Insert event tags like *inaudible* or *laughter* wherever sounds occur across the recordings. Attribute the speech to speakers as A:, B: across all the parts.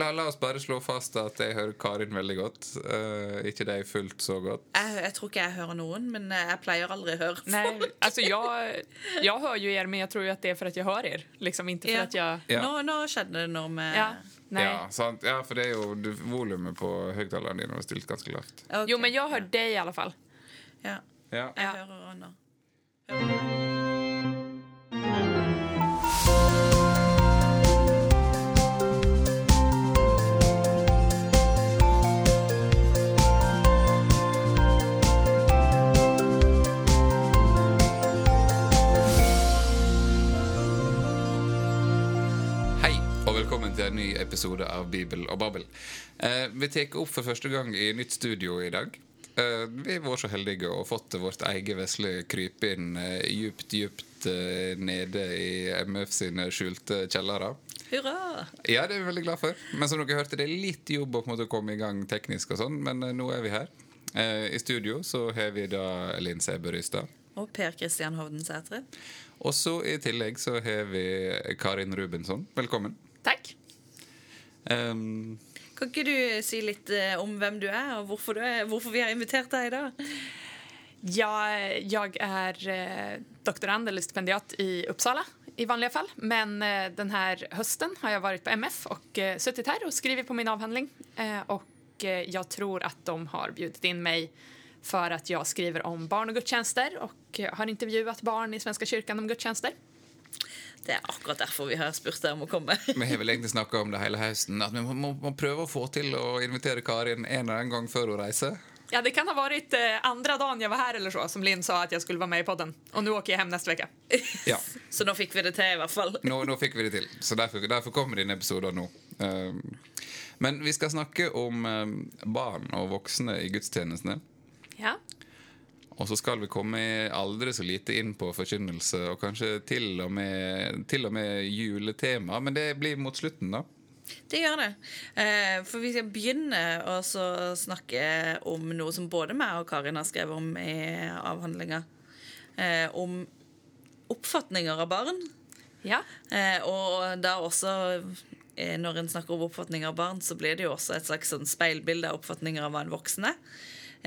A: La, la, oss bare slå fast at jeg hører Karin veldig godt. Uh, ikke deg fullt så godt.
B: Jag, jag tror inte jag hör någon, men eh, jag pleier aldrig höra
C: Nej, *laughs* alltså jag, jag hör ju er, men jag tror ju att det är för att jag hör er. Liksom inte för
B: Ja.
C: att jag...
A: Ja.
B: Nå, nå skjedde det noe med
C: Ja.
A: Ja, sant? ja, for det er jo volumet på høyttaleren din var stilt ganske lavt.
B: Ok.
C: Jo, men jag hör dig i alla fall.
B: Ja,
A: Ja.
B: jeg hører nå. Hører?
A: Til en ny episode av Bibel og Babbel. Eh, vi tar opp for første gang i nytt studio i dag. Eh, vi har vært så heldige og fått vårt eget vesle krype inn eh, djupt, djupt eh, nede i MF sine skjulte kjellere.
B: Hurra!
A: Ja, det er vi veldig glad for. Men som dere hørte, det er litt jobb å komme i gang teknisk og sånn, men eh, nå er vi her. Eh, I studio så har vi da Linn Sæbø Rystad.
B: Og Per Kristian Hovden Sætre.
A: Og så i tillegg så har vi Karin Rubensson. Velkommen.
C: Tack.
A: Um,
B: Kan ikke du si litt eh, om hvem du er, og hvorfor, du er, hvorfor vi har invitert deg i dag?
C: Jag, är eh, doktorand eller stipendiat i Uppsala i vanliga fall. Men eh, den här hösten har jag varit på MF och suttit här och skrivit på min avhandling. Och jag tror att de har bjudit in mig för att jag skriver om barn och gudstjänster och har intervjuat barn i Svenska kyrkan om gudstjänster.
B: Det er akkurat derfor vi har spurt deg om å komme.
A: Vi har vel egentlig snakka om det hele høsten. At vi må, må, må prøve å få til å invitere Karin en eller annen gang før hun reiser.
C: Ja, det kan ha varit eh, andra dagen jag var här eller så som Linn sa att jag skulle vara med i podden. Och nu åker jag hem nästa vecka.
A: Ja, *laughs*
B: Så nå fikk vi det til, i hvert fall.
A: Nå, nå fikk vi det til. Så derfor, derfor kommer denne episoden nå. Um, men vi skal snakke om um, barn og voksne i gudstjenestene.
C: Ja.
A: Og så skal vi komme aldri så lite inn på forkynnelse og kanskje til og med, til og med juletema. Men det blir mot slutten, da.
B: Det gjør det. Eh, for vi skal begynne å så snakke om noe som både meg og Karin har skrevet om i avhandlinga. Eh, om oppfatninger av barn.
C: Ja.
B: Eh, og da også Når en snakker om oppfatninger av barn, så blir det jo også et slags sånn speilbilde av oppfatninger av hva en voksen er.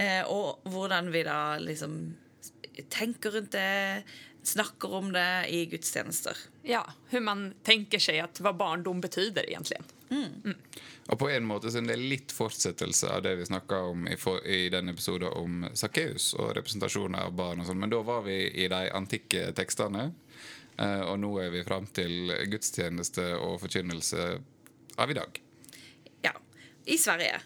B: Eh, og hvordan vi da liksom tenker rundt det, snakker om det i gudstjenester.
C: Ja, hur man tänker sig att vad barndom betyder egentligen.
A: Og på en måte så er det litt fortsettelse av det vi snakka om i, for, i den episoden om Sakkeus og representasjoner av barn og sånn, men da var vi i de antikke tekstene. eh, og nå er vi fram til gudstjeneste og forkynnelse av i dag.
B: Ja, I Sverige.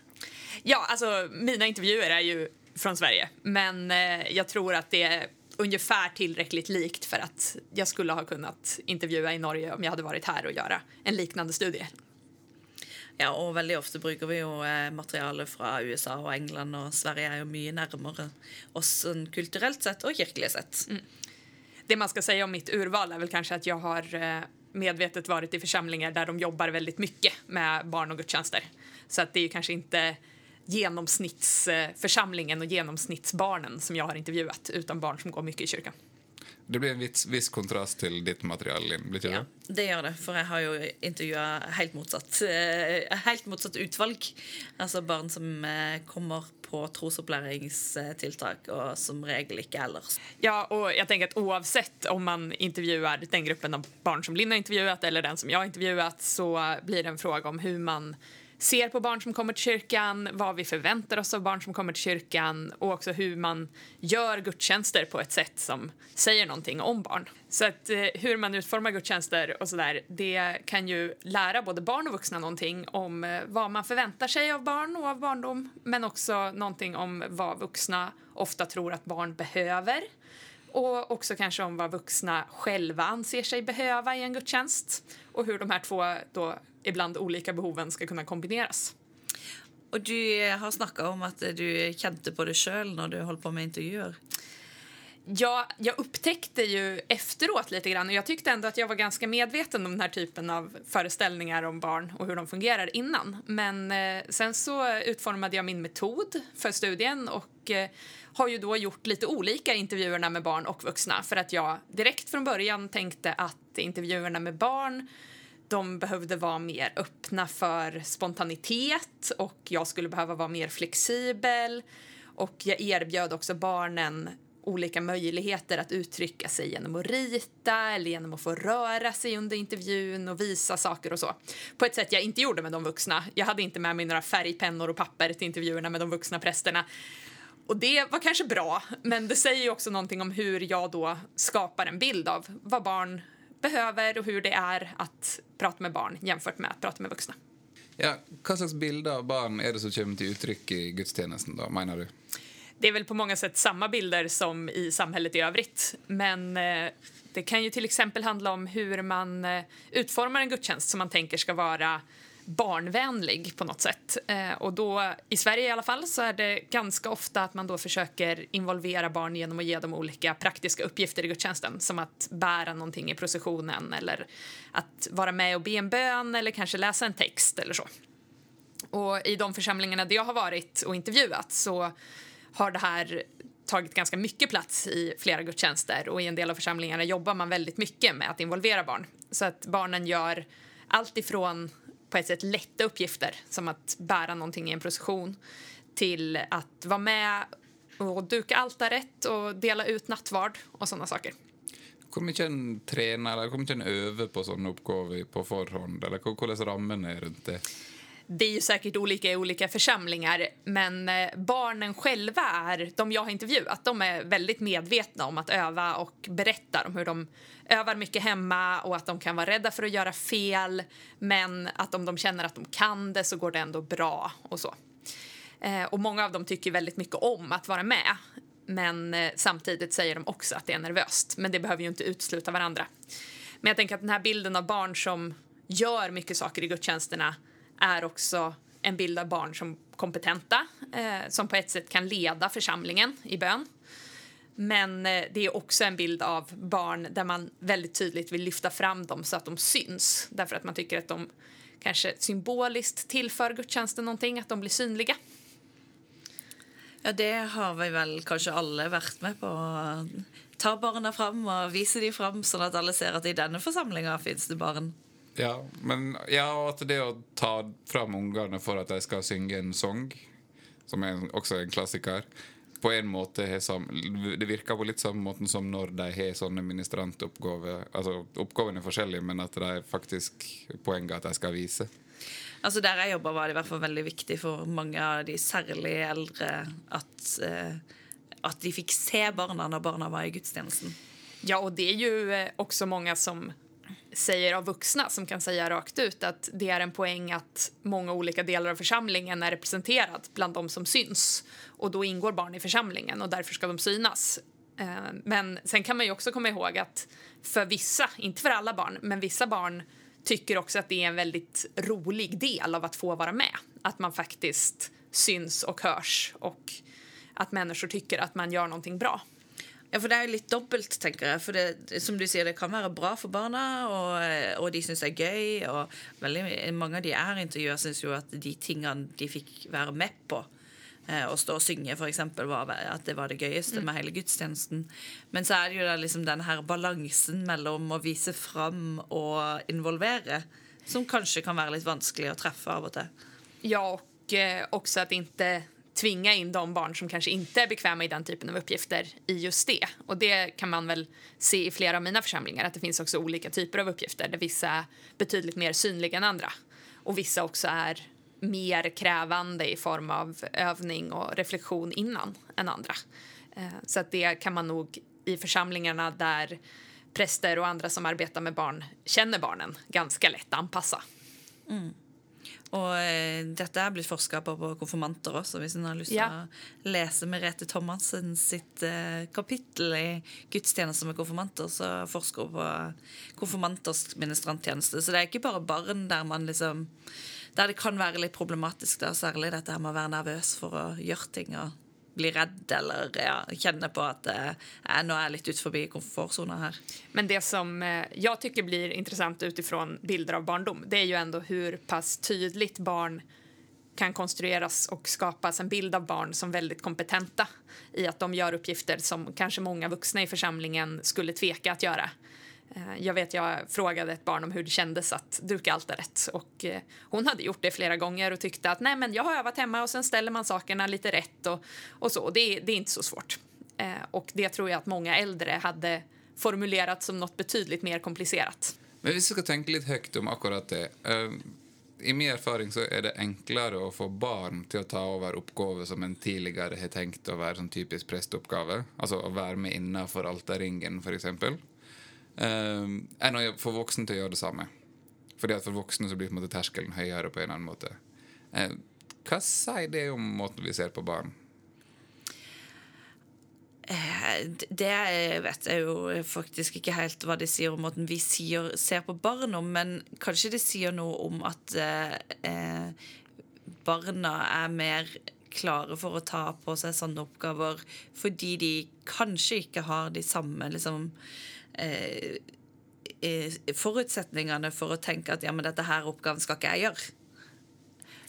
C: Ja, alltså mina intervjuer är ju från Sverige, men eh, jag tror att det är ungefär tillräckligt likt för att jag skulle ha kunnat intervjua i Norge om jag hade varit här och göra en liknande studie.
B: Ja, og veldig ofte bruker vi jo eh, materiale fra USA og England, og Sverige er jo mye nærmere oss sånn kulturelt sett og kirkelig sett.
C: Det man ska säga om mitt urval är väl kanske att jag har eh, medvetet varit i församlingar där de jobbar väldigt mycket med barn och gudstjänster. Så att det är ju kanske inte genomsnittsförsamlingen och genomsnittsbarnen som jag har intervjuat utan barn som går mycket i kyrkan.
A: Det blir en viss, viss kontrast til ditt materiale, Linn. Blir
B: Ja,
A: det?
B: gjør det, for jeg har jo intervjua helt motsatt. eh, Helt motsatt utvalg. Altså barn som eh, kommer på trosopplæringstiltak, og som regel ikke ellers.
C: Ja, och jag tänker att oavsett om man intervjuar den gruppen av barn som Linn har intervjuat eller den som jag har intervjuat så blir det en fråga om hur man ser på barn som kommer till kyrkan, vad vi förväntar oss av barn som kommer till kyrkan och också hur man gör gudstjänster på ett sätt som säger någonting om barn. Så att eh, hur man utformar gudstjänster och sådär, det kan ju lära både barn och vuxna någonting om eh, vad man förväntar sig av barn och av barndom, men också någonting om vad vuxna ofta tror att barn behöver och också kanske om vad vuxna själva anser sig behöva i en gudstjänst och hur de här två då ibland olika behoven ska kunna kombineras.
B: Og du har snakka om at du kjente på det sjøl når du holdt på med intervjuer.
C: Ja, jag upptäckte ju efteråt lite grann och jag tyckte ändå att jag var ganska medveten om den här typen av föreställningar om barn och hur de fungerar innan. Men eh, sen så utformade jag min metod för studien och eh, har ju då gjort lite olika intervjuerna med barn och vuxna för att jag direkt från början tänkte att intervjuerna med barn de behövde vara mer öppna för spontanitet och jag skulle behöva vara mer flexibel. Och jag erbjöd också barnen olika möjligheter att uttrycka sig genom att rita eller genom att få röra sig under intervjun och visa saker och så. På ett sätt jag inte gjorde med de vuxna. Jag hade inte med mig några färgpennor och papper till intervjuerna med de vuxna prästerna. Och det var kanske bra, men det säger ju också någonting om hur jag då skapar en bild av vad barn behöver och hur det är att prata med barn jämfört med att prata med vuxna.
A: Ja, hva slags bilder av barn är det som kommer till uttryck i gudstjänsten då, menar du?
C: Det är väl på många sätt samma bilder som i samhället i övrigt. Men eh, det kan ju till exempel handla om hur man eh, utformar en gudstjänst som man tänker ska vara barnvänlig på något sätt. Eh, och då, I Sverige i alla fall så är det ganska ofta att man då försöker involvera barn genom att ge dem olika praktiska uppgifter i gudstjänsten som att bära någonting i processionen eller att vara med och be en bön eller kanske läsa en text eller så. Och i de församlingarna där jag har varit och intervjuat så har det här tagit ganska mycket plats i flera gudstjänster och i en del av församlingarna jobbar man väldigt mycket med att involvera barn. Så att barnen gör allt ifrån på ett sätt lätta uppgifter som att bära någonting i en procession till att vara med och duka altaret och dela ut nattvard och sådana saker.
A: Kommer inte en träna eller hvor mye en øver på sådana uppgifter på förhand? Eller hvordan rammen er det?
C: Det är ju säkert olika i olika församlingar, men eh, barnen själva, är, de jag har intervjuat, de är väldigt medvetna om att öva och berättar om hur de övar mycket hemma och att de kan vara rädda för att göra fel, men att om de känner att de kan det så går det ändå bra och så. Eh, och många av dem tycker väldigt mycket om att vara med, men eh, samtidigt säger de också att det är nervöst. Men det behöver ju inte utesluta varandra. Men jag tänker att den här bilden av barn som gör mycket saker i gudstjänsterna är också en bild av barn som kompetenta, eh, som på ett sätt kan leda församlingen i bön. Men eh, det är också en bild av barn där man väldigt tydligt vill lyfta fram dem så att de syns. Därför att man tycker att de kanske symboliskt tillför gudstjänsten någonting, att de blir synliga.
B: Ja, det har vi väl kanske alla varit med på. Ta barnen fram och visa dem fram, så att alla ser att i denna församlingen finns det barn.
A: Ja, men ja, at det å ta fram ungene for at de skal synge en sang, som en, også en klassiker, på en måte har sam, Det virker på litt samme måten som når de har sånne ministrantoppgaver. Altså, oppgavene er forskjellige, men at det er faktisk poenget at de skal vise.
B: Altså Der jeg jobba, var det i hvert fall veldig viktig for mange av de særlig eldre at, eh, at de fikk se barna når barna var i gudstjenesten.
C: Ja, och det är ju eh, också många som säger av vuxna som kan säga rakt ut att det är en poäng att många olika delar av församlingen är representerad bland de som syns. Och då ingår barn i församlingen och därför ska de synas. Eh, men sen kan man ju också komma ihåg att för vissa, inte för alla barn, men vissa barn tycker också att det är en väldigt rolig del av att få vara med. Att man faktiskt syns och hörs och att människor tycker att man gör någonting bra.
B: Ja, for det er jo litt dobbelt, tenker jeg. For det, som du sier, det kan være bra for barna, og, og de syns det er gøy. Og veldig mange av de jeg har intervjua, syns jo at de tingene de fikk være med på, eh, å stå og synge, f.eks., at det var det gøyeste med hele gudstjenesten. Men så er det jo da liksom den her balansen mellom å vise fram og involvere, som kanskje kan være litt vanskelig å treffe av og til.
C: Ja, och eh, också att inte tvinga in de barn som kanske inte är bekväma i den typen av uppgifter i just det. Och det kan man väl se i flera av mina församlingar att det finns också olika typer av uppgifter där vissa är betydligt mer synliga än andra och vissa också är mer krävande i form av övning och reflektion innan än andra. Eh, så att det kan man nog i församlingarna där präster och andra som arbetar med barn känner barnen ganska lätt anpassa.
B: Mm. Og eh, dette er blitt forska på på konfirmanter også, hvis en har lyst til
C: Ja.
B: å lese Merete Thomassen sitt eh, kapittel i gudstjenester med konfirmanter, så forsker hun på konfirmanters ministranttjeneste. Så det er ikke bare barn der man liksom Der det kan være litt problematisk, da, særlig dette med å være nervøs for å gjøre ting og bli redd eller ja, känner på att eh, äh, jeg, nå lite jeg litt ut förbi komfortzonen här.
C: Men det som eh, jag tycker blir intressant utifrån bilder av barndom det är ju ändå hur pass tydligt barn kan konstrueras och skapas en bild av barn som väldigt kompetenta i att de gör uppgifter som kanske många vuxna i församlingen skulle tveka att göra. Eh, jag vet jag frågade ett barn om hur det kändes att duka altaret och eh, hon hade gjort det flera gånger och tyckte att nej men jag har övat hemma och sen ställer man sakerna lite rätt och, och så. Det, det är inte så svårt. Eh, och det tror jag att många äldre hade formulerat som något betydligt mer komplicerat.
A: Men vi ska tänka lite högt om akkurat det. I min erfaring så är det enklare att få barn till att ta över uppgifter som en tidigare har tänkt att vara som typisk prästuppgave. Alltså att vara med innanför altarringen, för exempel. Um, än att få vuxna till att göra detsamma. För det att för vuxna så blir på terskelen högre på en annan måte. Uh, vad säger det om måten vi ser på barn?
B: Eh, det vet jeg jo faktisk ikke helt hva det sier om måten vi sier, ser på barn om, men kanskje det sier noe om at eh, eh, barna er mer klare for å ta på seg sånne oppgaver fordi de kanskje ikke har de samme liksom eh Eh, eh, forutsetningene for å tenke at ja, men dette her oppgaven skal ikke jeg gjøre.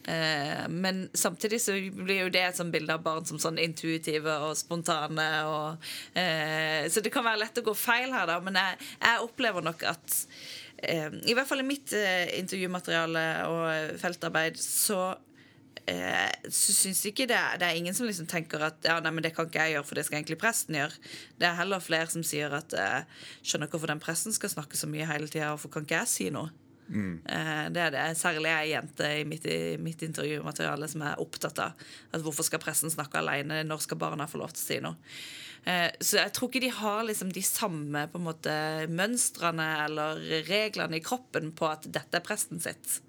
B: Eh, men samtidig så blir jo det et sånt bilde av barn som sånn intuitive og spontane. Og, eh, så det kan være lett å gå feil her, da. Men jeg, jeg opplever nok at eh, I hvert fall i mitt eh, intervjumateriale og feltarbeid så eh, så syns ikke det, det er ingen som liksom tenker at ja, nei, men det kan ikke jeg gjøre, for det skal egentlig presten gjøre. Det er heller flere som sier at eh, skjønner ikke hvorfor den presten skal snakke så mye hele tida, hvorfor kan ikke jeg si noe? Mm. Det er det. Særlig ei jente i mitt, i mitt, intervjumateriale som er opptatt av at hvorfor skal pressen snakke alene, når skal barna få lov til å si noe? Eh, så jeg tror ikke de har liksom de samme på en måte mønstrene eller reglene i kroppen på at dette er presten sitt.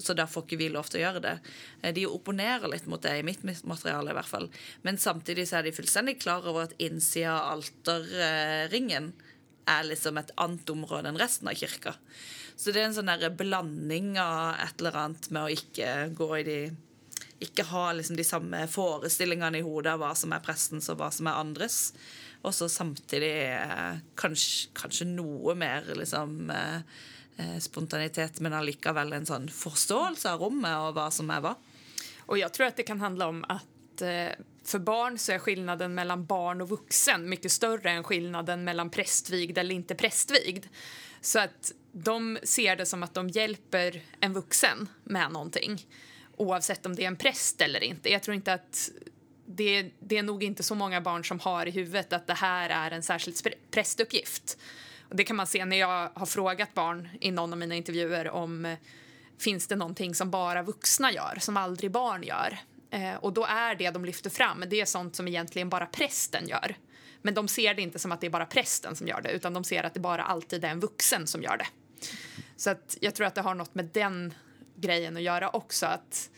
B: Så da får ikke vi lov til å gjøre det. Eh, de opponerer litt mot det i mitt materiale, i hvert fall. Men samtidig så er de fullstendig klar over at innsida av alterringen er liksom et annet område enn resten av kirka. Så det er en sånn der blanding av et eller annet med å ikke gå i de Ikke ha liksom de samme forestillingene i hodet av hva som er prestens og hva som er andres. Og så samtidig eh, kanskje, kanskje, noe mer liksom eh, Eh, spontanitet, men allikevel en sånn forståelse av rommet og hva som er hva.
C: Och jag tror att det kan handla om att eh, för barn så är skillnaden mellan barn och vuxen mycket större än skillnaden mellan prästvigd eller inte prästvigd. Så att de ser det som att de hjälper en vuxen med någonting oavsett om det är en präst eller inte. Jag tror inte att det, det, är nog inte så många barn som har i huvudet att det här är en särskild prästuppgift. Det kan man se när jag har frågat barn i någon av mina intervjuer om eh, finns det någonting som bara vuxna gör, som aldrig barn gör. Eh, och då är det de lyfter fram, det är sånt som egentligen bara prästen gör. Men de ser det inte som att det är bara prästen som gör det utan de ser att det bara alltid är en vuxen som gör det. Så att jag tror att det har något med den grejen att göra också. Att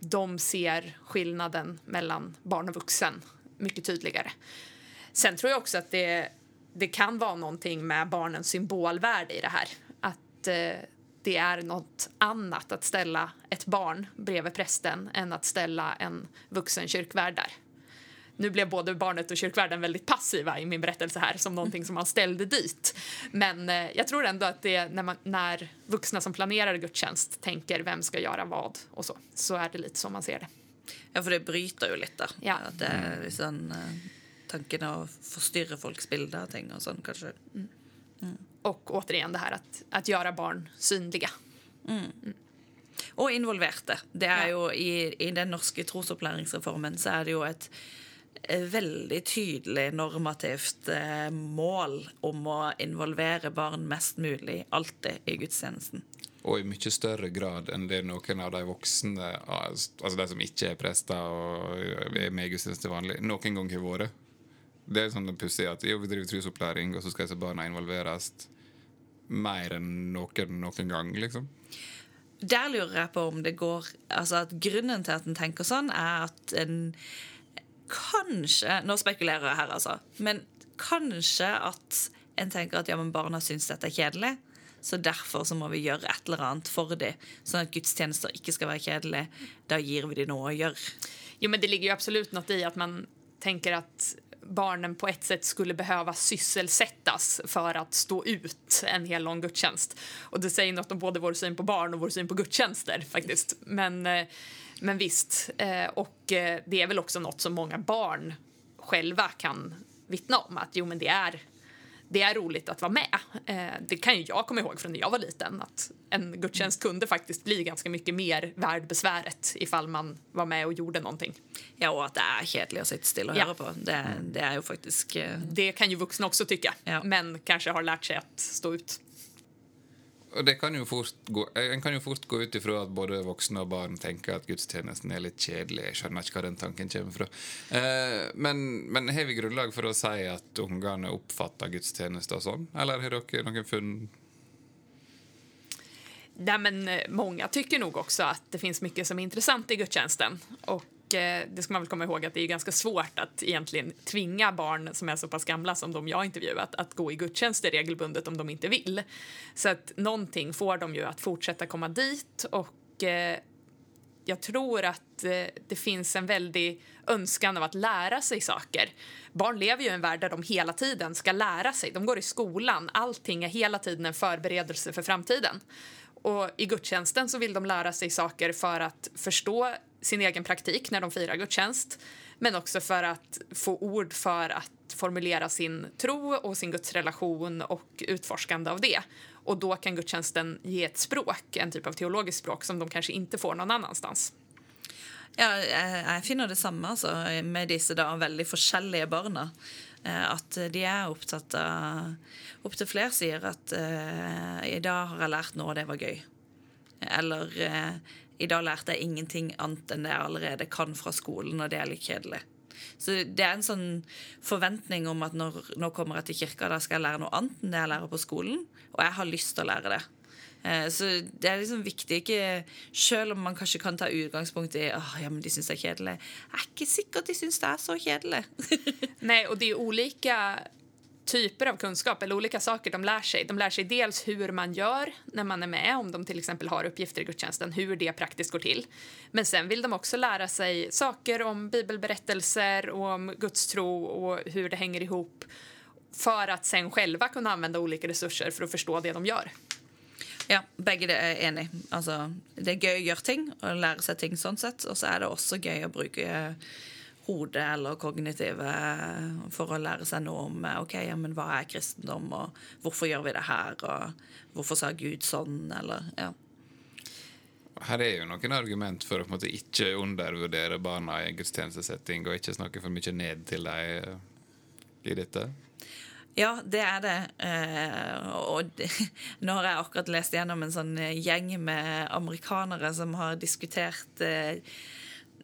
C: de ser skillnaden mellan barn och vuxen mycket tydligare. Sen tror jag också att det, det kan vara någonting med barnens symbolvärde i det här. Att eh, det är något annat att ställa ett barn bredvid prästen än att ställa en vuxen kyrkvärd där nu blev både barnet och kyrkvärden väldigt passiva i min berättelse här som någonting som man ställde dit. Men eh, jag tror ändå att det när, man, när vuxna som planerar gudstjänst tänker vem ska göra vad och så, så är det lite så man ser det.
B: Ja, för det bryter ju lite. Ja. Att det är liksom, eh, tanken att förstyrra folks bilder och ting och sånt kanske. Mm.
C: Mm. Och återigen det här att, att göra barn synliga.
B: Mm. mm. Och involverade. Det är ja. ju i, i den norska trosuppläringsreformen så är det ju ett veldig tydelig normativt eh, mål om å involvere barn mest mulig alltid i gudstjenesten.
A: Og i mye større grad enn det noen av de voksne, altså de som ikke er prester og er med i gudstjeneste vanlig, noen gang har vært. Det er sånn pussig at jo, vi driver trosopplæring, og så skal disse barna involveres mer enn noen noen gang, liksom.
B: Der lurer jeg på om det går Altså at grunnen til at en tenker sånn, er at en kanskje Nå spekulerer jeg her, altså. Men kanskje at en tenker at ja, men barna syns dette er kjedelig. Så derfor så må vi gjøre et eller annet for dem, sånn at gudstjenester ikke skal være kjedelig. Da gir vi dem noe å gjøre.
C: Jo, men det ligger ju absolut något i att man tänker att barnen på ett sätt skulle behöva sysselsättas för att stå ut en hel lång gudstjänst. Och det säger något om både vår syn på barn och vår syn på gudstjänster faktiskt. Men eh, men visst, eh, och eh, det är väl också något som många barn själva kan vittna om. Att jo, men det är, det är roligt att vara med. Eh, det kan ju jag komma ihåg från när jag var liten att en gudstjänst kunde faktiskt bli ganska mycket mer värd besväret ifall man var med och gjorde någonting.
B: Ja, och att det är kjedelig å sitte stille og
C: Ja.
B: høre på. Det, det er jo faktisk eh,
C: Det kan ju vuxna också tycka,
B: Ja.
C: men kanske har lärt sig att stå ut.
A: Och det kan ju fort gå, en kan ju fort gå ut både vuxna och barn tänker att gudstjänsten är lite kedlig, Jeg den tanken kommer ifrån. Eh, men, men har vi grundlag för att säga att ungarna uppfattar gudstjänsten sånn? Eller har dere någon fund?
C: Nej, men eh, många tycker nog också att det finns mycket som är intressant i gudstjänsten. Och eh, det ska man väl komma ihåg att det är ganska svårt att egentligen tvinga barn som är så pass gamla som de jag intervjuat att gå i gudstjänster regelbundet om de inte vill. Så att någonting får de ju att fortsätta komma dit och eh, jag tror att eh, det finns en väldig önskan av att lära sig saker. Barn lever ju i en värld där de hela tiden ska lära sig. De går i skolan. Allting är hela tiden en förberedelse för framtiden. Och I gudstjänsten så vill de lära sig saker för att förstå sin egen praktik när de firar gudstjänst men också för att få ord för att formulera sin tro och sin gudsrelation och utforskande av det. Och då kan gudstjänsten ge ett språk, en typ av teologiskt språk som de kanske inte får någon annanstans.
B: Ja, jeg, finner det samme altså, med disse da veldig forskjellige barna. Eh, at de er opptatt av Opptil flere sier at eh, i dag har jeg lært noe, och det var gøy. Eller eh, i dag lærte jeg ingenting annet enn det jeg allerede kan fra skolen, og det er litt kjedelig. Så det er en sånn forventning om at når, nå kommer jeg til kirka, da skal jeg lære noe annet enn det jeg lærer på skolen, og jeg har lyst til å lære det. Eh, så det er liksom viktig ikke Selv om man kanskje kan ta utgangspunkt i Åh, ja, men de syns det er kjedelig. Jeg er ikke sikkert de syns det er så kjedelig. *laughs*
C: Nej, och det är olika typer av kunskap eller olika saker de lär sig. De lär sig dels hur man gör när man är med, om de till exempel har uppgifter i gudstjänsten, hur det praktiskt går till. Men sen vill de också lära sig saker om bibelberättelser och om gudstro och hur det hänger ihop för att sen själva kunna använda olika resurser för att förstå det de gör.
B: Ja, begge det er jeg enig. Altså, det er gøy å gjøre ting og lære seg ting sånn sett. Og så er det også gøy å bruke eh, hodet eller kognitive for å lære seg noe om ok, ja, men hva er kristendom, og hvorfor gjør vi det her, og hvorfor sa Gud sånn, eller ja.
A: Her er jo noen argument for å på en måte, ikke undervurdere barna i gudstjenestesetting og ikke snakke for mye ned til dem i dette.
B: Ja, det er det. Eh, og det, *laughs* nå har jeg akkurat lest gjennom en sånn eh, gjeng med amerikanere som har diskutert eh,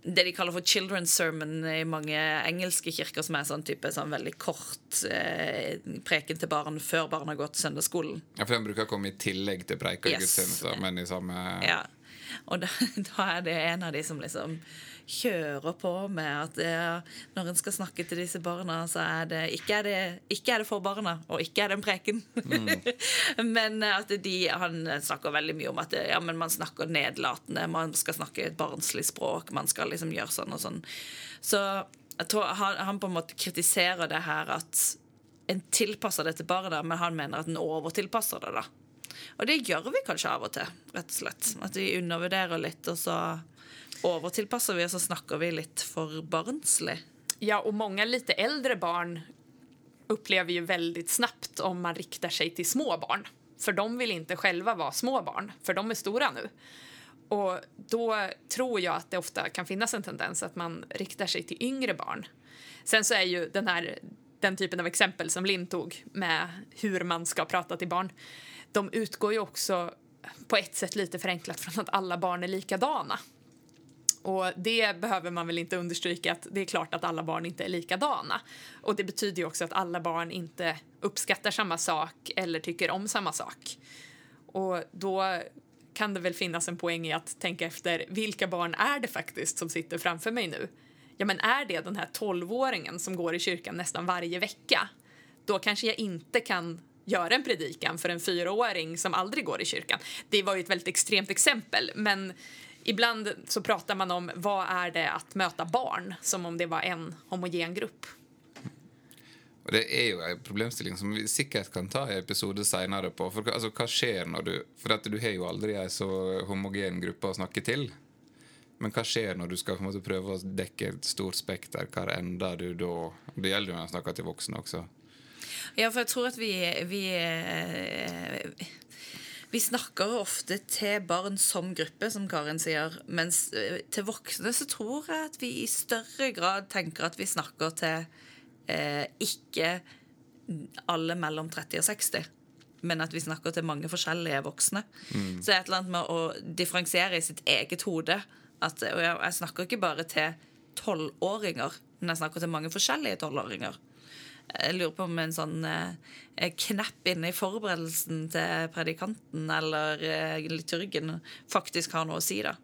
B: det de kaller for children's sermon i mange engelske kirker, som er sånn type sånn veldig kort eh, preken til barn før barn har gått søndagsskolen.
A: Ja, for Den bruker å komme i tillegg til preika i
B: Yes.
A: gudstjenester, men i samme
B: Ja. Og da, *laughs* da er det en av de som liksom kjører på med at eh, når en skal snakke til disse barna, så er det ikke er det, ikke er det for barna, og ikke er det en preken. *laughs* men at de, han snakker veldig mye om at det, ja, men man snakker nedlatende, man skal snakke et barnslig språk, man skal liksom gjøre sånn og sånn. Så jeg tror han, han på en måte kritiserer det her at en tilpasser det til barna, men han mener at en overtilpasser det. da. Og det gjør vi kanskje av og til, rett og slett. At vi undervurderer litt, og så overtilpasser vi, og så snackar vi lite för barnslig.
C: Ja, och många lite äldre barn upplever ju väldigt snabbt om man riktar sig till små barn. För de vill inte själva vara små barn, för de är stora nu. Och då tror jag att det ofta kan finnas en tendens att man riktar sig till yngre barn. Sen så är ju den här den typen av exempel som Linn tog med hur man ska prata till barn, de utgår ju också på ett sätt lite förenklat från att alla barn är likadana. Och det behöver man väl inte understryka att det är klart att alla barn inte är likadana. Och det betyder ju också att alla barn inte uppskattar samma sak eller tycker om samma sak. Och då kan det väl finnas en poäng i att tänka efter vilka barn är det faktiskt som sitter framför mig nu? Ja, men är det den här tolvåringen som går i kyrkan nästan varje vecka? Då kanske jag inte kan göra en predikan för en fyraåring som aldrig går i kyrkan. Det var ju ett väldigt extremt exempel, men ibland så pratar man om vad är det att möta barn som om det var en homogen grupp.
A: Og Det er jo en problemstilling som vi sikkert kan ta en episode senere på. For altså, hva skjer når du For at du har jo aldri ei så homogen gruppe å snakke til. Men hva skjer når du skal på en måte prøve å dekke et stort spekter? Hvor ender du da? Det gjelder jo når jeg snakker til voksne også.
B: Ja, for jeg tror at vi, vi eh, Vi snakker ofte til barn som gruppe, som Karin sier. Mens eh, til voksne så tror jeg at vi i større grad tenker at vi snakker til eh, ikke alle mellom 30 og 60. Men at vi snakker til mange forskjellige voksne. Så det er et eller annet med å differensiere i sitt eget hode. At, og jeg, jeg snakker ikke bare til tolvåringer, men jeg snakker til mange forskjellige tolvåringer. Jeg lurer på om en sånn eh, knapp inne i forberedelsen til predikanten eller eh, liturgen faktisk har noe å si, da.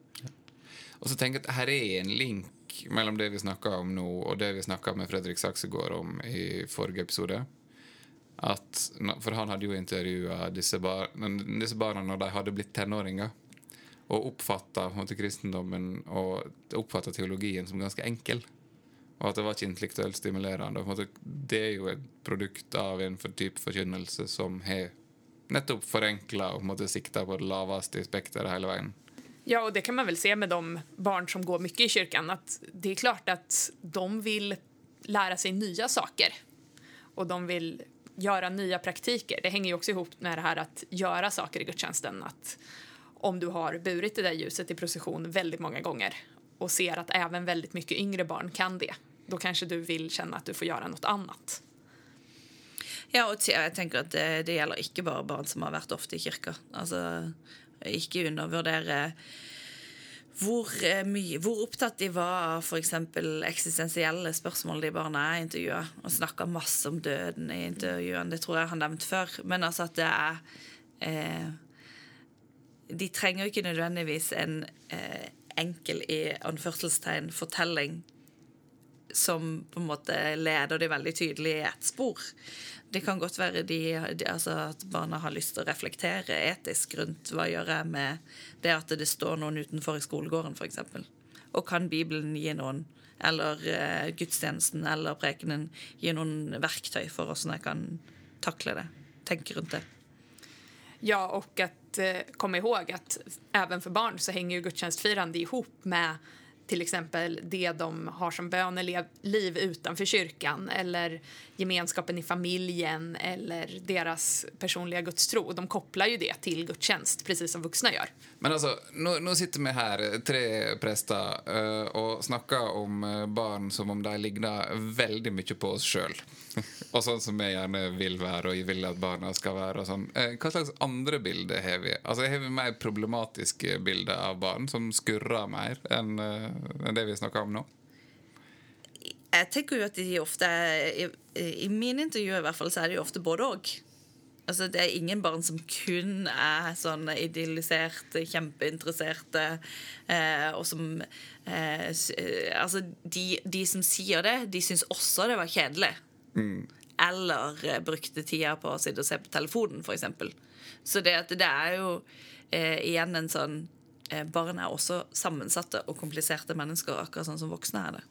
A: Og så tenker jeg at her er en link mellom det vi snakka om nå, og det vi snakka med Fredrik Saksegård om i forrige episode. At, for han hadde jo intervjua disse, bar, disse barna når de hadde blitt tenåringer. Og oppfatta kristendommen og oppfatta teologien som ganske enkel. Och att det var intellektuellt stimulerande. stimulerende. Det är ju en produkt av en för typ förkynnelse som är nettopp och måste sikta på det lavaste i hela vägen.
C: Ja, och det kan man väl se med de barn som går mycket i kyrkan att det är klart att de vill lära sig nya saker och de vill göra nya praktiker. Det hänger ju också ihop med det här att göra saker i gudstjänsten. Att om du har burit det där ljuset i procession väldigt många gånger och ser att även väldigt mycket yngre barn kan det, då kanske du vill känna att du får göra något annat.
B: Ja, og jeg tenker at eh, det, det gjelder ikke bare barn som har vært ofte i kirka. Altså, ikke undervurdere eh, hvor, mye, hvor opptatt de var av f.eks. eksistensielle spørsmål de barna er intervjua. Og snakka masse om døden i intervjuene. Det tror jeg han har nevnt før. Men altså at det er eh, De trenger inte ikke nødvendigvis en eh, enkel i anførselstegn fortelling som på en måte leder de veldig tydelig i ett spor. Det kan godt være de, de, altså at barna har lyst til å reflektere etisk rundt hva gjør jeg med det at det står noen utenfor i skolegården, f.eks. Og kan Bibelen gi noen, eller eh, uh, gudstjenesten eller prekenen gi noen verktøy for hvordan jeg kan takle det? Tenke rundt det.
C: Ja, och att eh, komma ihåg att även för barn så hänger ju gudstjänstfirande ihop med till exempel det de har som böneliv utanför kyrkan eller gemenskapen i familjen eller deras personliga gudstro. De kopplar ju det till gudstjänst, precis som vuxna gör.
A: Men alltså, nu, nu sitter vi här, tre präster, eh, och snackar om eh, barn som om de ligger väldigt mycket på oss själva. *laughs* och sånt som jag vill vil være og vil at barna skal være. og sånn. Eh, Vad slags andra bilder har vi? Alltså, Har vi mer problematiska bilder av barn som skurrar mer enn enn det vi snakker om nå?
B: Jeg tenker jo at de ofte I, i mine intervjuer i hvert fall så er det jo ofte både òg. Altså, det er ingen barn som kun er sånn idylliserte, kjempeinteresserte, eh, og som eh, Altså, de, de, som sier det, de syns også det var kjedelig. Mm. Eller eh, brukte tida på å sitte og se på telefonen, f.eks. Så det, det, er jo eh, igjen en sånn eh, Barn er også sammensatte og kompliserte mennesker, akkurat sånn som voksne er det.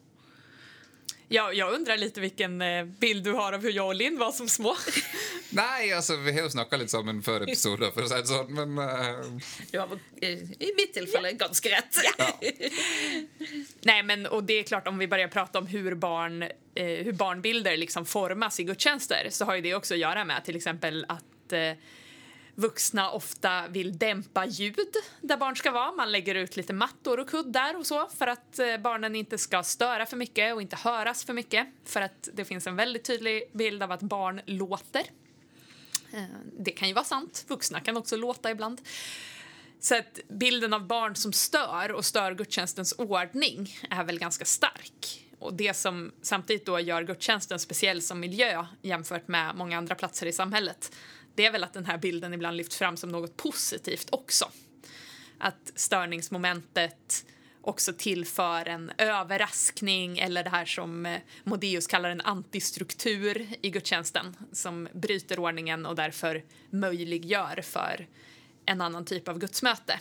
C: Ja, jag undrar lite vilken eh, bild du har av hur jag och Linn var som små. *laughs*
A: Nej, alltså vi har snackat lite sammen før episoder, for å si det sånn, men uh...
B: Du har i mitt tillfälle ganska rätt. Ja. *laughs*
C: Nej, men och det är klart om vi börjar prata om hur barn, eh, hur barnbilder liksom formas i gudstjänster så har ju det också att göra med till exempel att eh, vuxna ofta vill dämpa ljud där barn ska vara. Man lägger ut lite mattor och kuddar och så för att eh, barnen inte ska störa för mycket och inte höras för mycket. För att det finns en väldigt tydlig bild av att barn låter. Eh, det kan ju vara sant. Vuxna kan också låta ibland. Så att bilden av barn som stör och stör gudstjänstens ordning är väl ganska stark. Och det som samtidigt då gör gudstjänsten speciell som miljö jämfört med många andra platser i samhället det är väl att den här bilden ibland lyfts fram som något positivt också. Att störningsmomentet också tillför en överraskning eller det här som eh, Modius kallar en antistruktur i gudstjänsten som bryter ordningen och därför möjliggör för en annan typ av gudsmöte.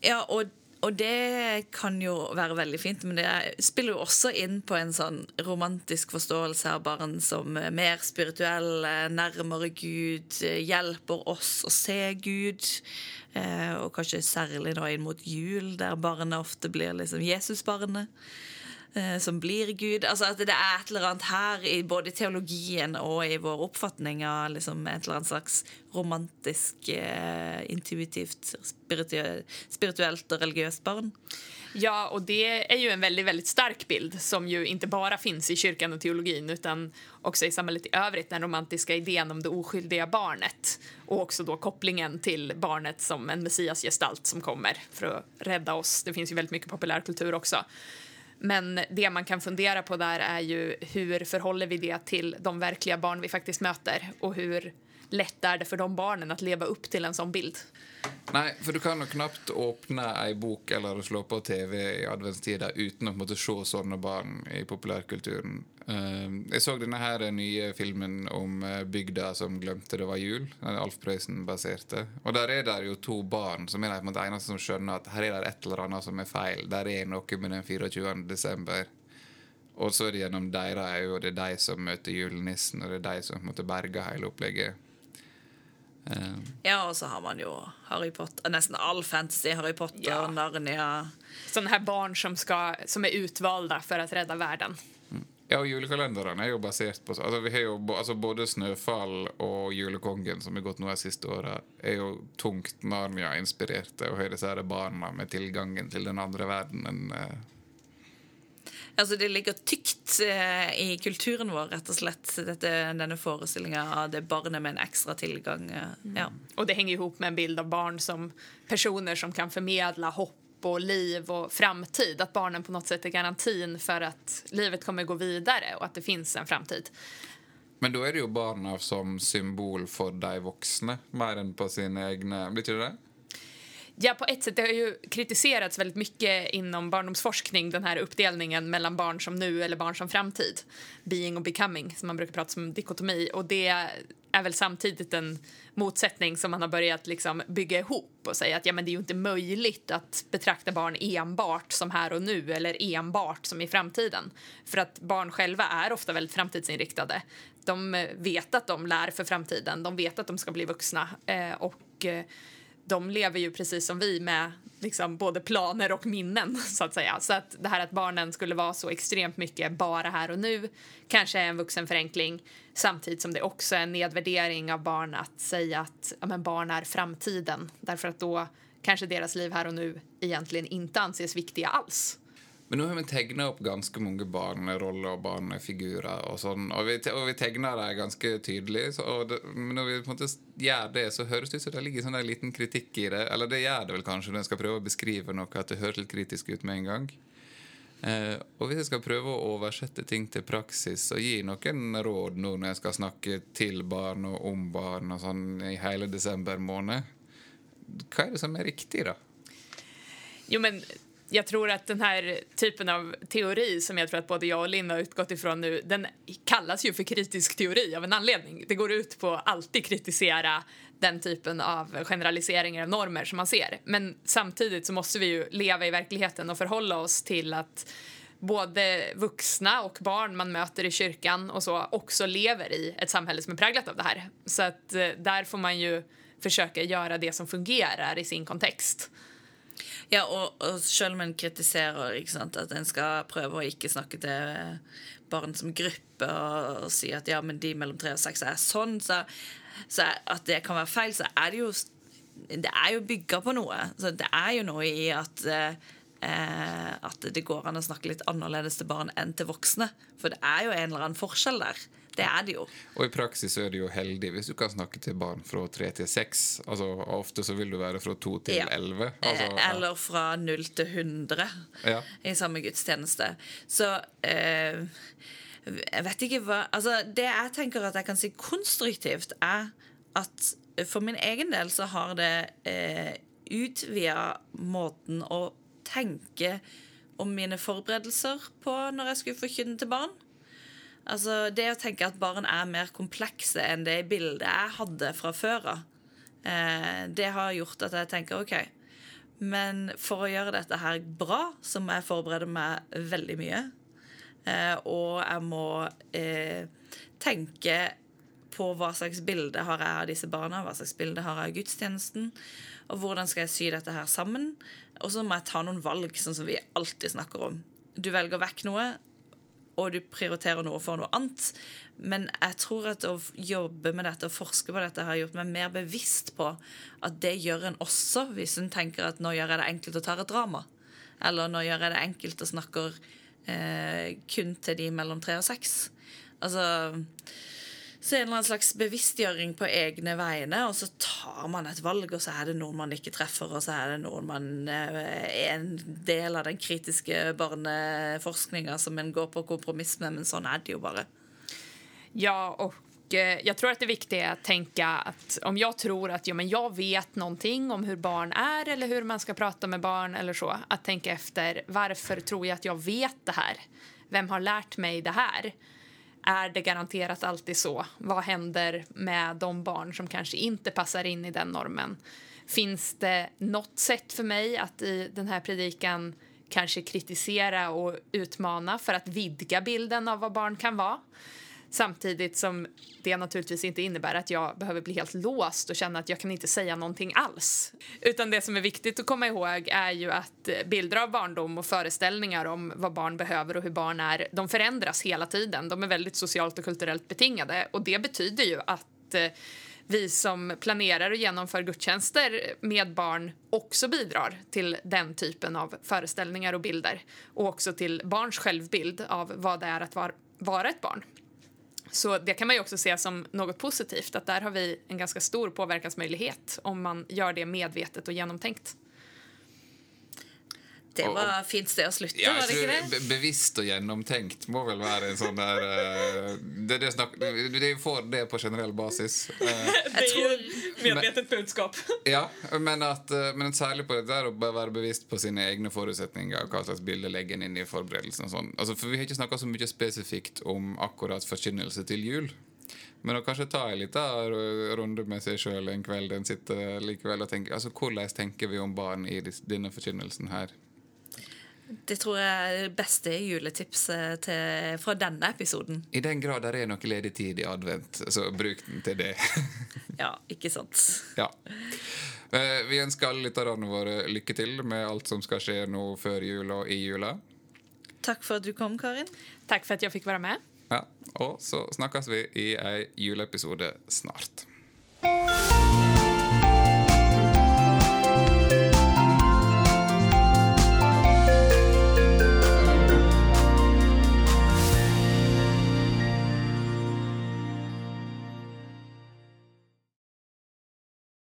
B: Ja, och og det kan jo være veldig fint, men det spiller jo også inn på en sånn romantisk forståelse av barn som eh, mer spirituelle, nærmere Gud, eh, hjelper oss å se Gud. Eh, og kanskje særlig nå inn mot jul, der barnet ofte blir liksom Jesusbarnet eh, som blir Gud. Altså at det er et eller annet her, i både i teologien og i vår uppfattning av liksom et eller annet slags romantisk, eh, intuitivt, spiritu spirituellt och religiöst barn.
C: Ja, och det är ju en väldigt, väldigt stark bild som ju inte bara finns i kyrkan och teologin utan också i samhället i övrigt, den romantiska idén om det oskyldiga barnet och också då kopplingen till barnet som en messiasgestalt som kommer för att rädda oss. Det finns ju väldigt mycket populärkultur också. Men det man kan fundera på där är ju hur förhåller vi det till de verkliga barn vi faktiskt möter och hur lätt är det för de barnen att leva upp till en sån bild?
A: Nej, för du kan jo knapt åpne ei bok eller slå på TV i adventstida uten å måtte se sånne barn i populärkulturen. Uh, såg så denne her nye filmen om eh, bygda som glemte det var jul. Den Alf Prøysen-baserte. Och där är det jo to barn som er de eneste som skjønner att här är det ett eller annat som är fel. Der är noe med den 24. desember. Och så är det gjennom deres øyne, og det är de som möter julenissen, och det är de som måtte berge hele opplegget.
B: Uh, ja, och så har man ju Harry Potter, nästan all fantasy, Harry Potter, ja. Narnia.
C: Sådana här barn som, ska, som är utvalda för att rädda världen.
A: Mm. Ja, och julkalenderen är ju baserat på alltså, vi har ju, alltså, både Snöfall och Julekongen som har gått några sista åren är ju tungt Narnia-inspirerade och har dessa barnen med tillgången till den andra världen. Uh,
B: Altså, det ligger tykt eh, i kulturen vår, rett og slett, dette, denne forestillinga av det barnet med en extra tillgång. Eh,
C: mm. ja. Och det hänger ihop med en bild av barn som personer som kan förmedla hopp och liv och framtid. Att barnen på något sätt är garantin för att livet kommer gå vidare och att det finns en framtid.
A: Men då är det ju barnen som symbol för de vuxna, mer än på sina egna... Betyder det?
C: Ja, på ett sätt. Det har ju kritiserats väldigt mycket inom barndomsforskning, den här uppdelningen mellan barn som nu eller barn som framtid. Being och becoming, som man brukar prata om dikotomi. Och det är väl samtidigt en motsättning som man har börjat liksom bygga ihop och säga att ja, men det är ju inte möjligt att betrakta barn enbart som här och nu eller enbart som i framtiden. För att barn själva är ofta väldigt framtidsinriktade. De vet att de lär för framtiden, de vet att de ska bli vuxna eh, och eh, de lever ju precis som vi med liksom både planer och minnen. *laughs* så att säga. Så att det här att barnen skulle vara så extremt mycket bara här och nu kanske är en vuxen förenkling samtidigt som det också är en nedvärdering av barn att säga att ja, men barn är framtiden därför att då kanske deras liv här och nu egentligen inte anses viktiga alls.
A: Men nå har vi tegna opp ganske mange barneroller og barnefigurer. og sånn, og vi, og vi tegner dem ganske tydelig. Så, det, men når vi på en måte gjør det, så høres det ut som det ligger sånn en liten kritikk i det. Eller det gjør det vel kanskje når en skal prøve å beskrive noe, at det høres litt kritisk ut med en gang. Eh, og hvis jeg skal prøve å oversette ting til praksis og gi noen råd nå når jeg skal snakke til barn og om barn og sånn i hele desember måned, hva er det som er riktig, da?
C: Jo, men jag tror att den här typen av teori som jag tror att både jag och Linn har utgått ifrån nu, den kallas ju för kritisk teori av en anledning. Det går ut på att alltid kritisera den typen av generaliseringar av normer som man ser. Men samtidigt så måste vi ju leva i verkligheten och förhålla oss till att både vuxna och barn man möter i kyrkan och så också lever i ett samhälle som är präglat av det här. Så att eh, där får man ju försöka göra det som fungerar i sin kontext.
B: Ja, og, og selv om en kritiserer sant, at en skal prøve å ikke snakke til eh, barn som gruppe og, og si at ja, men de mellom tre og seks er sånn, så, så at det kan være feil, så er det jo det er jo bygga på noe. Så det er jo noe i at eh, eh, at det går an å snakke litt annerledes til barn enn til voksne. For det er jo en eller annen forskjell der. Det er det jo.
A: Og i praksis er det jo heldig hvis du kan snakke til barn fra tre til seks. Altså, ofte så vil du være fra to til elleve.
B: Ja. Altså, ja. Eller fra null til hundre ja. i samme gudstjeneste. Så eh, jeg vet ikke hva Altså, det jeg tenker at jeg kan si konstruktivt, er at for min egen del så har det eh, utvida måten å tenke om mine forberedelser på når jeg skulle forkynne til barn. Altså, det å tenke at barn er mer komplekse enn det bildet jeg hadde fra før av, eh, det har gjort at jeg tenker OK. Men for å gjøre dette her bra, så må jeg forberede meg veldig mye. Eh, og jeg må eh, tenke på hva slags bilde har jeg av disse barna, hva slags bilde har jeg av gudstjenesten, og hvordan skal jeg sy dette her sammen. Og så må jeg ta noen valg, sånn som vi alltid snakker om. du velger vekk noe, og du prioriterer noe for noe annet. Men jeg tror at å jobbe med dette og forske på dette har gjort meg mer bevisst på at det gjør en også hvis en tenker at nå gjør jeg det enkelt å ta et drama. Eller nå gjør jeg det enkelt og snakker eh, kun til de mellom tre og seks. Altså så en eller annen slags bevisstgjøring på egne vegne, og så tar man et valg, og så er det noen man ikke treffer, og så er det noen man er en del av den kritiske barneforskninga som en går på kompromiss med, men sånn er det jo bare.
C: Ja, och eh, jag tror att det viktiga är att tänka att om jag tror att ja, men jag vet någonting om hur barn är eller hur man ska prata med barn eller så, att tänka efter varför tror jag att jag vet det här? Vem har lärt mig det här? Är det garanterat alltid så? Vad händer med de barn som kanske inte passar in i den normen? Finns det något sätt för mig att i den här predikan kanske kritisera och utmana för att vidga bilden av vad barn kan vara? Samtidigt som det naturligtvis inte innebär att jag behöver bli helt låst och känna att jag kan inte säga någonting alls. Utan det som är viktigt att komma ihåg är ju att eh, bilder av barndom och föreställningar om vad barn behöver och hur barn är, de förändras hela tiden. De är väldigt socialt och kulturellt betingade och det betyder ju att eh, vi som planerar och genomför gudstjänster med barn också bidrar till den typen av föreställningar och bilder och också till barns självbild av vad det är att vara ett barn. Så det kan man ju också se som något positivt, att där har vi en ganska stor påverkansmöjlighet om man gör det medvetet och genomtänkt.
B: Det var fint sted å slutte,
A: Ja,
B: var det det?
A: be- Bevisst og gjennomtenkt må vel være en sånn der eh, Det, det, snakk, det, det får det på generell basis. Eh, *laughs*
C: Det är ju medvetet budskap. *laughs*
A: ja, men, at, eh, men særlig på det der å bare være bevisst på sine egne forutsetninger og hva slags bilde legger en inn i forberedelsen. og sånn. Altså, for Vi har ikke snakka så mye spesifikt om akkurat forkynnelse til jul. Men å kanskje ta en liten ru- runde med seg sjøl en kveld en sitter likevel og tenker altså, Hvordan tenker vi om barn i denne forkynnelsen her?
B: Det tror jeg er det beste juletipset til, fra denne episoden.
A: I den grad det er noe ledig tid i advent, så bruk den til det. *laughs*
B: Ja, ikke sant?
A: ja. Eh, Vi ønsker alle lytterne våre lykke til med alt som skal skje nå før jul og i jula.
B: Takk for at du kom, Karin.
C: Tack för att jag fick vara med.
A: Ja. Og så snakkes vi i ei juleepisode snart.